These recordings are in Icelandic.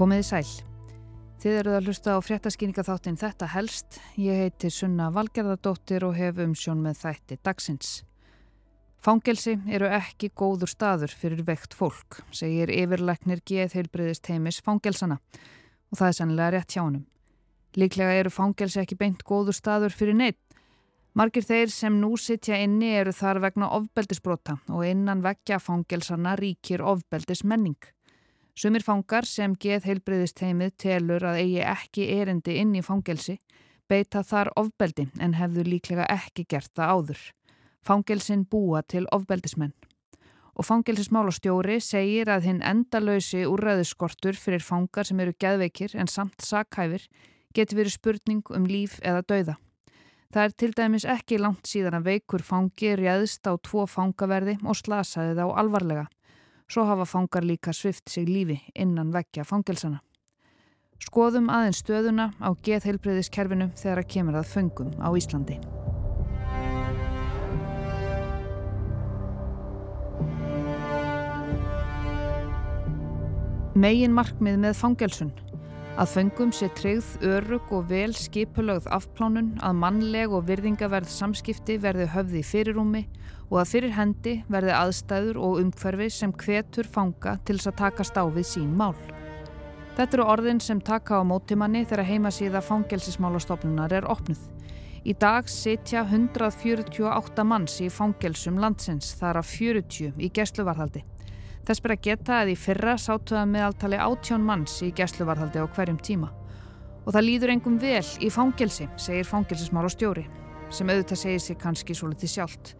Komiði sæl. Þið eruð að hlusta á fréttaskýninga þáttinn Þetta helst. Ég heiti Sunna Valgerðardóttir og hef umsjón með þætti dagsins. Fangelsi eru ekki góður staður fyrir vekt fólk, segir yfirleiknir geðheilbriðist heimis fangelsana og það er sannlega rétt hjá hannum. Líklega eru fangelsi ekki beint góður staður fyrir neitt. Margir þeir sem nú sitja inni eru þar vegna ofbeldisbrota og innan vekja fangelsana ríkir ofbeldis menning. Sumir fangar sem geð heilbriðist heimið telur að eigi ekki erindi inn í fangelsi beita þar ofbeldi en hefðu líklega ekki gert það áður. Fangelsin búa til ofbeldismenn. Og fangelsismálastjóri segir að hinn endalösi úrræðuskortur fyrir fangar sem eru geðveikir en samt sakhæfir getur verið spurning um líf eða dauða. Það er til dæmis ekki langt síðan að veikur fangi réðst á tvo fangaverði og slasaði þá alvarlega. Svo hafa fangar líka svift sig lífi innan vekja fangelsana. Skoðum aðeins stöðuna á geðheilbreyðiskerfinu þegar að kemur að föngum á Íslandi. Megin markmið með fangelsun Að föngum sé treyð, örug og vel skipulögð afplánun að mannleg og virðingaverð samskipti verði höfði í fyrirúmi og að fyrir hendi verði aðstæður og umhverfi sem hvetur fanga til þess að taka stáfið sín mál. Þetta eru orðin sem taka á mótimanni þegar heimasíða fangelsismálastofnunar er opnuð. Í dag sitja 148 manns í fangelsum landsins þar af 40 í gesluvarðaldi. Þess ber að geta að í fyrra sátuða meðaltali átjón manns í gæsluvarðaldi á hverjum tíma. Og það líður engum vel í fangelsi, segir fangelsismála stjóri, sem auðvitað segir sig kannski svo litið sjálft.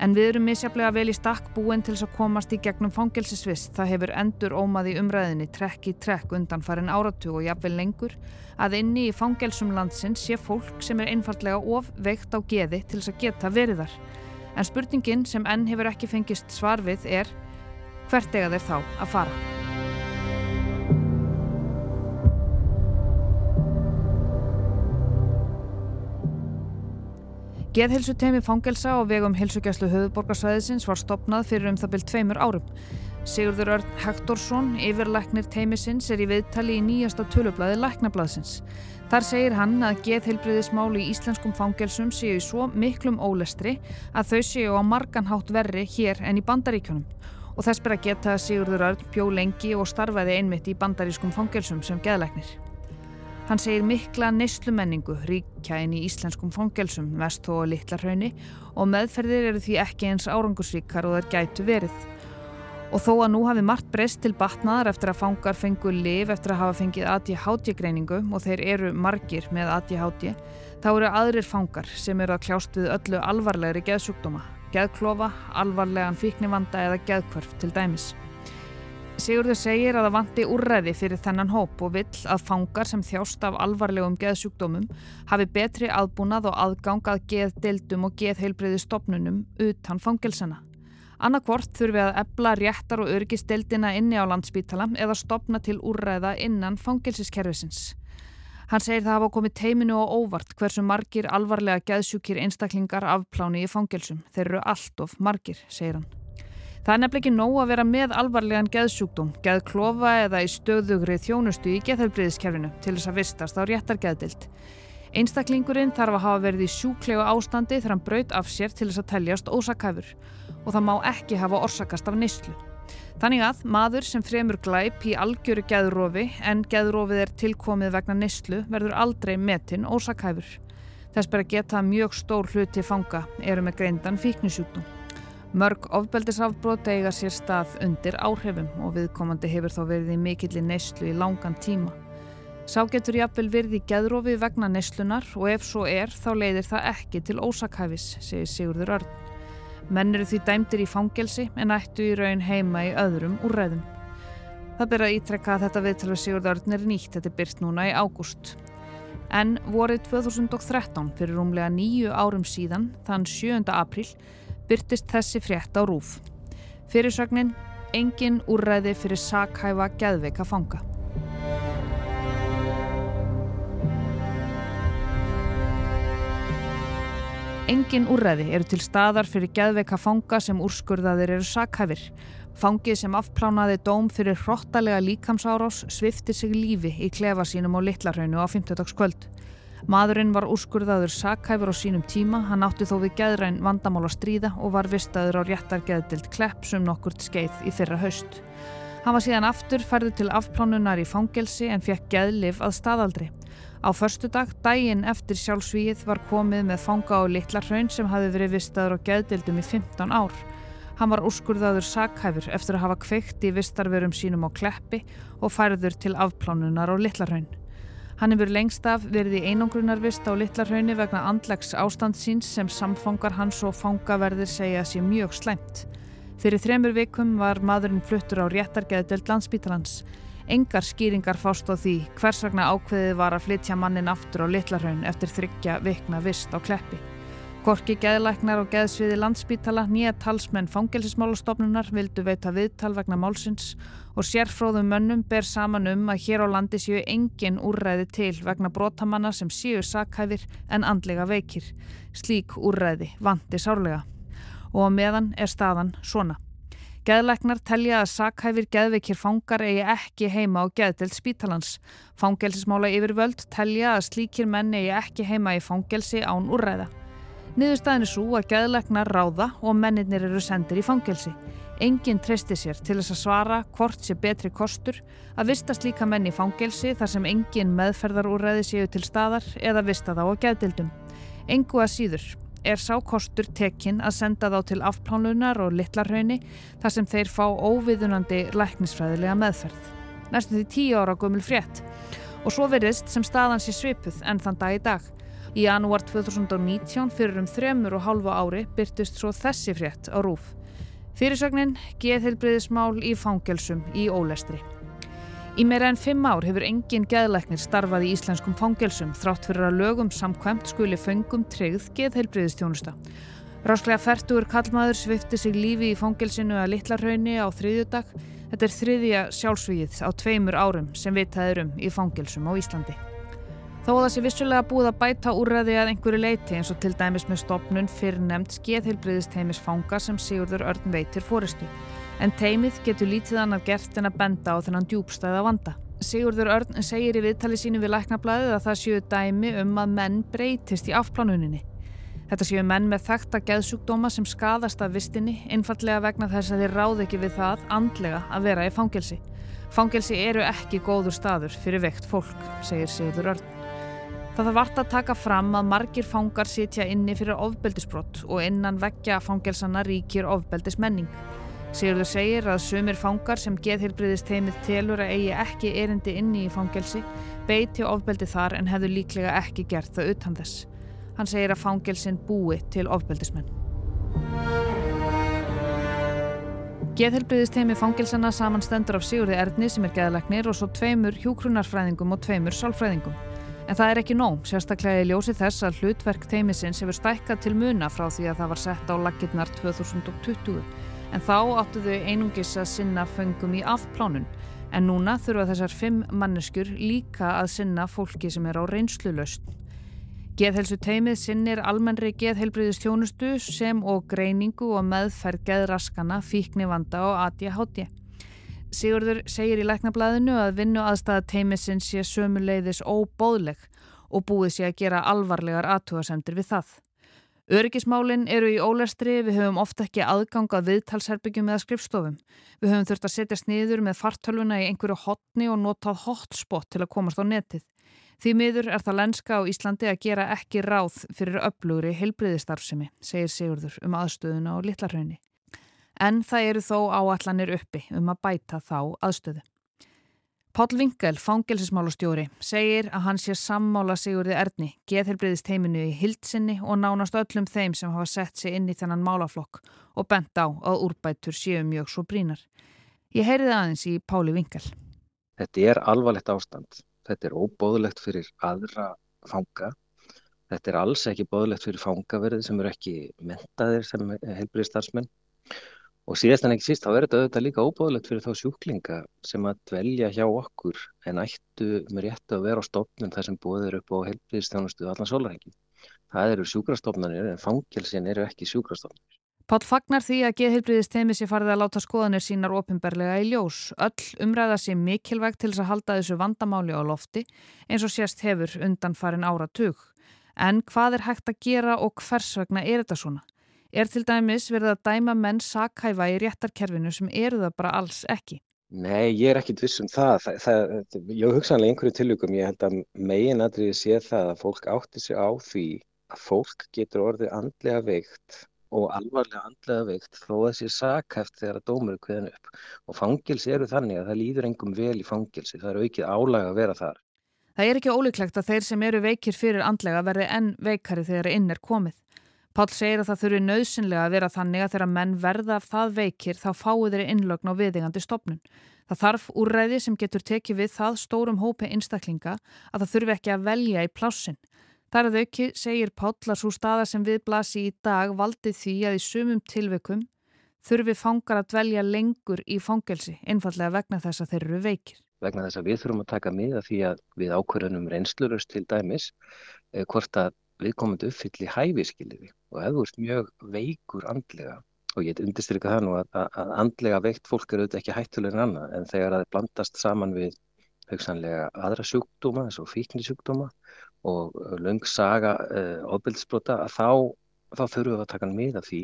En við erum misjaflega vel í stakk búin til þess að komast í gegnum fangelsisvist. Það hefur endur ómað í umræðinni trekk í trekk undan farin áratug og jafnvel lengur að inni í fangelsum landsins sé fólk sem er einfallega of veikt á geði til þess að geta veriðar. En spurningin sem enn hefur ekki fengist svar við er hvert eiga þeir þá að fara. Geðhilsu teimi fangelsa og vegum hilsugjæslu höfuborgarsvæðisins var stopnað fyrir um það byrjt tveimur árum. Sigurður Örn Hektorsson, yfirleiknir teimisins, er í viðtali í nýjasta tölublaði Læknablaðsins. Þar segir hann að geðheilbriðismál í íslenskum fangelsum séu svo miklum ólestri að þau séu á marganhátt verri hér en í bandaríkjunum og þess ber að geta Sigurður Örn bjó lengi og starfaði einmitt í bandarískum fangelsum sem geðleiknir. Hann segir mikla neyslumenningu ríkja inn í íslenskum fangelsum, mest þó að litla hrauni og meðferðir eru því ekki eins árangursvíkar og þær gætu verið. Og þó að nú hafi margt breyst til batnaðar eftir að fangar fengu liv eftir að hafa fengið ADHD greiningu og þeir eru margir með ADHD, þá eru aðrir fangar sem eru að kljást við öllu alvarlegri geðsjúkdóma geðklofa, alvarlegan fíknivanda eða geðkvörf til dæmis. Sigurður segir að það vanti úrræði fyrir þennan hóp og vill að fangar sem þjást af alvarlegum geðsjúkdómum hafi betri aðbúnað og aðgang að geðdildum og geðheilbreyði stopnunum utan fangelsana. Annarkvort þurfi að ebla réttar og örgistildina inni á landsbítala eða stopna til úrræða innan fangelsiskerfisins. Hann segir það hafa komið teiminu og óvart hversu margir alvarlega geðsjúkir einstaklingar afpláni í fangelsum. Þeir eru allt of margir, segir hann. Það er nefnilega ekki nóg að vera með alvarlegan geðsjúkdóm, geðklofa eða í stöðugri þjónustu í geðhelbriðiskerfinu til þess að vistast á réttar geðdild. Einstaklingurinn þarf að hafa verið í sjúklegu ástandi þegar hann braut af sér til þess að teljast ósakæfur og það má ekki hafa orsakast af nýslu. Þannig að maður sem fremur glæp í algjöru geðrófi en geðrófið er tilkomið vegna nýslu verður aldrei metinn ósakæfur. Þess ber að geta mjög stór hluti fanga eru með greindan fíknisjúkdum. Mörg ofbeldisafbrót eiga sér stað undir áhrifum og viðkomandi hefur þá verið í mikilli neyslu í langan tíma. Sá getur jafnvel verið í geðrófi vegna neyslunar og ef svo er þá leiðir það ekki til ósakæfis, segir Sigurður Örn. Menn eru því dæmdir í fangelsi en ættu í raun heima í öðrum úrræðum. Það byrja að ítrekka að þetta viðtölu Sigurðarðin er nýtt, þetta byrst núna í ágúst. En vorið 2013, fyrir rúmlega nýju árum síðan, þann 7. apríl, byrtist þessi frétt á rúf. Fyrirsögnin, engin úrræði fyrir sakhæfa geðveika fanga. Engin úrræði eru til staðar fyrir geðveika fanga sem úrskurðaðir eru sakhæfir. Fangið sem afplánaði dóm fyrir hrottalega líkamsárás svifti sig lífi í klefa sínum á Littlarhaunu á 50. kvöld. Maðurinn var úrskurðaður sakhæfur á sínum tíma, hann átti þó við geðræn vandamál að stríða og var vistaður á réttargeðdild klepp sem nokkurt skeið í fyrra haust. Hann var síðan aftur færður til afplánunar í fangelsi en fekk geðlif að staðaldri. Á förstu dag, daginn eftir sjálfsvíið, var komið með fanga á Littlarhaun sem hafi verið vistaður á geðdildum í 15 ár. Hann var úrskurðaður sakhæfur eftir að hafa kveikt í vistarverum sínum á kleppi og færður til afplánunar á Littlarhaun. Hann hefur lengst af verið í einangrunarvist á Littlarhaunni vegna andlegs ástand síns sem samfangar hans og fangaverðir segja sé mjög slæmt. Fyrir þremur vikum var maðurinn fluttur á réttargeðdelt landsbítalans. Engar skýringar fást á því hvers vegna ákveðið var að flytja mannin aftur á Littlarhaun eftir þryggja vikna vist á Kleppi. Korki geðlæknar og geðsviði landsbítala nýja talsmenn fangelsismálastofnunar vildu veita viðtal vegna málsins og sérfróðum mönnum ber saman um að hér á landi séu engin úrræði til vegna brotamanna sem séu sakhæfir en andlega veikir. Slík úrræði vandi sárlega. Og á meðan er staðan svona. Geðlæknar telja að sakhæfir geðveikir fangar eigi ekki heima á geðdelt spítalans. Fangelsismála yfirvöld telja að slíkir menn eigi ekki heima í fangelsi án úrræða. Niðurstaðin er svo að geðlegnar ráða og mennirnir eru sendir í fangelsi. Engin treysti sér til þess að svara hvort sé betri kostur að vistast líka menn í fangelsi þar sem engin meðferðarúræði séu til staðar eða vista þá á geðdildum. Engu að síður er sá kostur tekinn að senda þá til afplánunar og litlarhaunni þar sem þeir fá óviðunandi læknisfræðilega meðferð. Næstum því tíu ára gömul frétt. Og svo verðist sem staðan sé svipuð enn þann dag í dag. Í janúar 2019 fyrir um þremur og hálfa ári byrtist svo þessi frétt á rúf. Fyrirsögnin geðheilbriðismál í fangelsum í ólestri. Í meira en fimm ár hefur engin geðleiknir starfað í íslenskum fangelsum þrátt fyrir að lögum samkvæmt skuli föngum tryggð geðheilbriðistjónusta. Rásklega færtugur kallmaður svifti sig lífi í fangelsinu að Littlarhaunni á þriðjudag. Þetta er þriðja sjálfsvíð á tveimur árum sem vitaður um í fangelsum á Íslandi. Þó að það sé vissulega búið að bæta úrræði að einhverju leiti eins og til dæmis með stopnun fyrir nefnd skeðheilbriðisteimis fanga sem Sigurður Örn veitir fóristu. En teimið getur lítið annað gert en að benda á þennan djúbstæða vanda. Sigurður Örn segir í viðtali sínu við læknablaðið að það séu dæmi um að menn breytist í afplánuninni. Þetta séu menn með þekta geðsjúkdóma sem skadast af vistinni, einfallega vegna þess að þeir ráð ekki við það andlega að vera í fangelsi. Fangelsi eru ekki góður staður fyrir veikt fólk, segir Sigurður Örn. Það þarf vart að taka fram að margir fangar sitja inni fyrir ofbeldisbrott og innan veggja fangelsana ríkir ofbeldismenning. Sigurður segir að sumir fangar sem geðhilbriðist heimið telur að eigi ekki erindi inni í fangelsi beiti ofbeldi þar en hefðu líklega ekki gert það utan þess. Hann segir að fangelsin búi til ofbeldismenn. Geðhelbriðist heimi fangilsana samanstendur af Sigurði Erdni sem er geðalagnir og svo tveimur hjúkrunarfræðingum og tveimur sálfræðingum. En það er ekki nóg, sérstaklega í ljósi þess að hlutverk teimisins hefur stækkað til muna frá því að það var sett á lakirnar 2020. En þá áttu þau einungis að sinna föngum í afplánun. En núna þurfa þessar fimm manneskjur líka að sinna fólki sem er á reynslu löst. Geðhelsu teimið sinnir almennri geðhelbriðistjónustu sem og greiningu og meðferð geðraskana, fíkni vanda og ADHD. Sigurður segir í læknablaðinu að vinnu aðstæða teimisins sé sömuleiðis óbóðleg og búið sé að gera alvarlegar aðtúasendir við það. Öryggismálinn eru í ólestri, við höfum ofta ekki aðganga viðtalsherbyggjum eða skrifstofum. Við höfum þurft að setja sniður með fartölvuna í einhverju hotni og notað hotspot til að komast á netið. Því miður er það lenska á Íslandi að gera ekki ráð fyrir öflugri heilbriðistarfsemi, segir Sigurður um aðstöðuna á Littlarhaunni en það eru þó áallanir uppi um að bæta þá aðstöðu. Pál Vinkel, fangelsismálustjóri, segir að hann sé sammála Sigurði Erni, geðhelbriðist heiminu í hildsinni og nánast öllum þeim sem hafa sett sig inn í þennan málaflokk og bent á að úrbætur séu mjög svo brínar. Ég heyriði aðeins í Páli Vinkel. Þetta er alvarlegt ástand. Þetta er óbóðlegt fyrir aðra fanga. Þetta er alls ekki bóðlegt fyrir fangaverði sem eru ekki mentaðir sem helbriðistarsmenn Og síðast en ekki síst, þá er þetta auðvitað líka óbúðilegt fyrir þá sjúklinga sem að dvelja hjá okkur en ættu með réttu að vera á stofnun þar sem búið er upp á heilbríðstjánustu allan sólarhengi. Það eru sjúkrastofnanir en fangelsin eru ekki sjúkrastofnanir. Pál fagnar því að geðheilbriðist teimi sér farið að láta skoðanir sínar ofinberlega í ljós. Öll umræða sér mikilvægt til þess að halda þessu vandamáli á lofti eins og sérst hefur undan farin áratug. En hvað er hægt að gera og hvers vegna er þetta svona? Er til dæmis verið að dæma menn sakhæfa í réttarkerfinu sem eru það bara alls ekki? Nei, ég er ekkit viss um það. það, það ég hugsanlega einhverju tilugum, ég held að megin aðrið sé það að fólk átti sig á því að fólk getur orðið andlega veikt og alvarlega andlega veikt þó að þessi sakhæft þegar að dómur er kveðin upp og fangilsi eru þannig að það líður engum vel í fangilsi, það er aukið álag að vera þar. Það er ekki ólíklegt að þeir sem eru veikir fyrir andlega verði enn veikari þegar inn er komið. Pál segir að það þurfi nöðsynlega að vera þannig að þegar menn verða af það veikir þá fáu þeirri innlögn á viðingandi stopnun. Það þarf úrræði sem getur tekið við það stórum hópi einstaklinga að það þurfi ekki að velja í plássin. Þar að auki segir Páll að svo staða sem við blasi í dag valdi því að í sumum tilveikum þurfi fangar að dvelja lengur í fangelsi, einfallega vegna þess að þeir eru veikir. Vegna þess að við þurfum að taka miða því að við ákverðunum reynslurust til dæmis eh, hvort að við komum til uppfylli hæfiskiliði og ef þú ert mjög veikur andlega og ég undirstryka það nú að, að andlega veikt fólk eru auðvitað ekki hættulegin annað en þegar það blandast saman við hugsanlega aðra sjúkdóma eins og fíknisjúkdóma og löng saga uh, ofbeldsbrota að þá, þá þurfum við að taka mið af því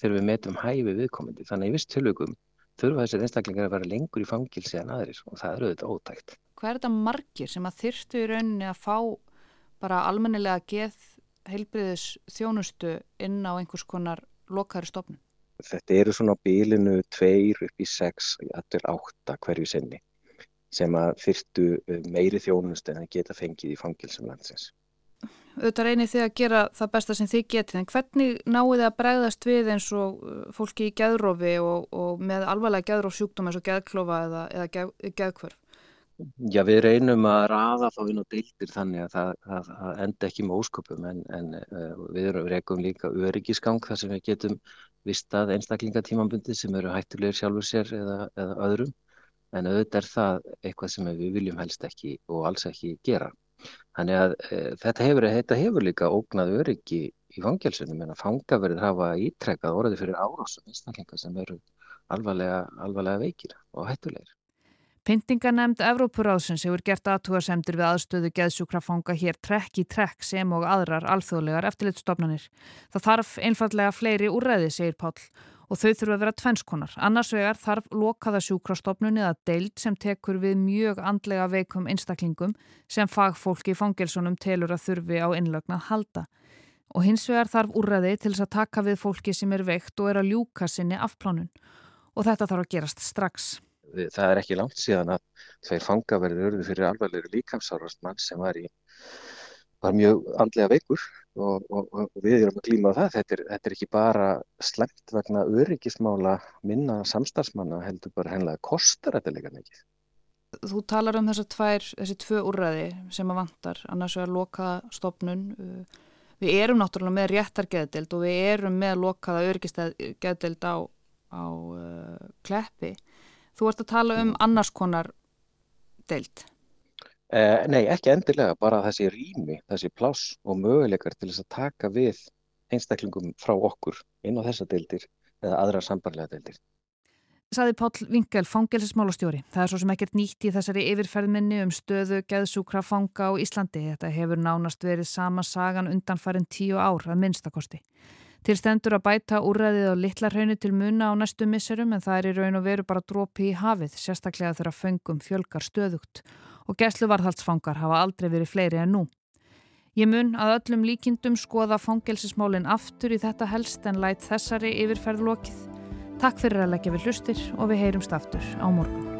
þegar við metum hæfi viðkomandi. Þannig í viss tilögum þurfa þessir einstaklingar að vera lengur í fangilsi en aðrir og það eru auðvitað ótækt. Hvað er þetta margir sem að þyrstu í rauninni að fá bara almennilega geð heilbriðis þjónustu inn á einhvers konar lokaðri stofnun? Þetta eru svona bílinu tveir upp í sex, allir átta hverju senni sem að fyrstu eh, meiri þjónust en að geta fengið í fangilsum landsins. Auðvitað reynir þið að gera það besta sem þið getið, en hvernig náðu þið að bregðast við eins og eh, fólki í gæðrófi og, og með alvarlega gæðrófsjúkdóma eins og gæðklofa eða, eða gæð, gæðkvörf? Já, við reynum að rafa þá inn á deildir þannig að það, enda ekki með ósköpum en, en uh, við rekum líka öryggisgang þar sem við getum vistað einstaklingatímanbundi sem eru hættulegir sjálfur sér eða, eða öðrum en auðvitað er það eitthvað sem við viljum helst ekki og alls ekki gera. Þannig að e, þetta, hefur, þetta hefur líka ógnað öryggi í fangelsunum en að fangaverðir hafa ítrekkað orðið fyrir árásum einstaklingar sem eru alvarlega, alvarlega veikir og hættulegir. Pyntinganemnd Evrópuráðsins hefur gert aðtúarsemdir við aðstöðu geðsjúkrafanga hér trekk í trekk sem og aðrar alþjóðlegar eftirlitstofnanir. Það þarf einfallega fleiri úrræði, segir Pál og þau þurfa að vera tvennskonar. Annars vegar þarf lokaða sjúkrastofnun eða deild sem tekur við mjög andlega veikum einstaklingum sem fagfólki í fangelsunum telur að þurfi á innlögnað halda. Og hins vegar þarf úrraði til þess að taka við fólki sem er veikt og er að ljúka sinni afplánun. Og þetta þarf að gerast strax. Það er ekki langt síðan að tveir fangaverðir örðu fyrir alvarlegur líkamsárast mann sem var í var mjög andlega veikur og, og, og við erum að glíma á það. Þetta er, þetta er ekki bara slemt vegna öryggismála minna samstagsmanna heldur bara hennilega kostar þetta líka mikið. Þú talar um þessar tvær, þessi tvö úrræði sem að vantar, annars er að loka stopnun. Við erum náttúrulega með réttargeðdild og við erum með lokaða öryggisgeðdild á, á uh, kleppi. Þú ert að tala um annars konar deild. Eh, nei, ekki endilega, bara þessi rými, þessi pláss og möguleikar til þess að taka við einstaklingum frá okkur inn á þessa deildir eða aðra sambarlega deildir. Saði Pál Vingel, fangelsismálastjóri. Það er svo sem ekkert nýtt í þessari yfirferðminni um stöðu geðsúkra fanga á Íslandi. Þetta hefur nánast verið sama sagan undanfærin tíu ár að minnstakosti. Til stendur að bæta úrræðið á litlarhaunu til muna á næstu misserum en það er í raun og veru bara drópi í hafið, sérstaklega þegar fengum fjölgar stöðugt og gæsluvarðhaldsfangar hafa aldrei verið fleiri en nú. Ég mun að öllum líkindum skoða fangelsismálinn aftur í þetta helst en læt þessari yfirferð lokið. Takk fyrir að leggja við hlustir og við heyrumst aftur á morgun.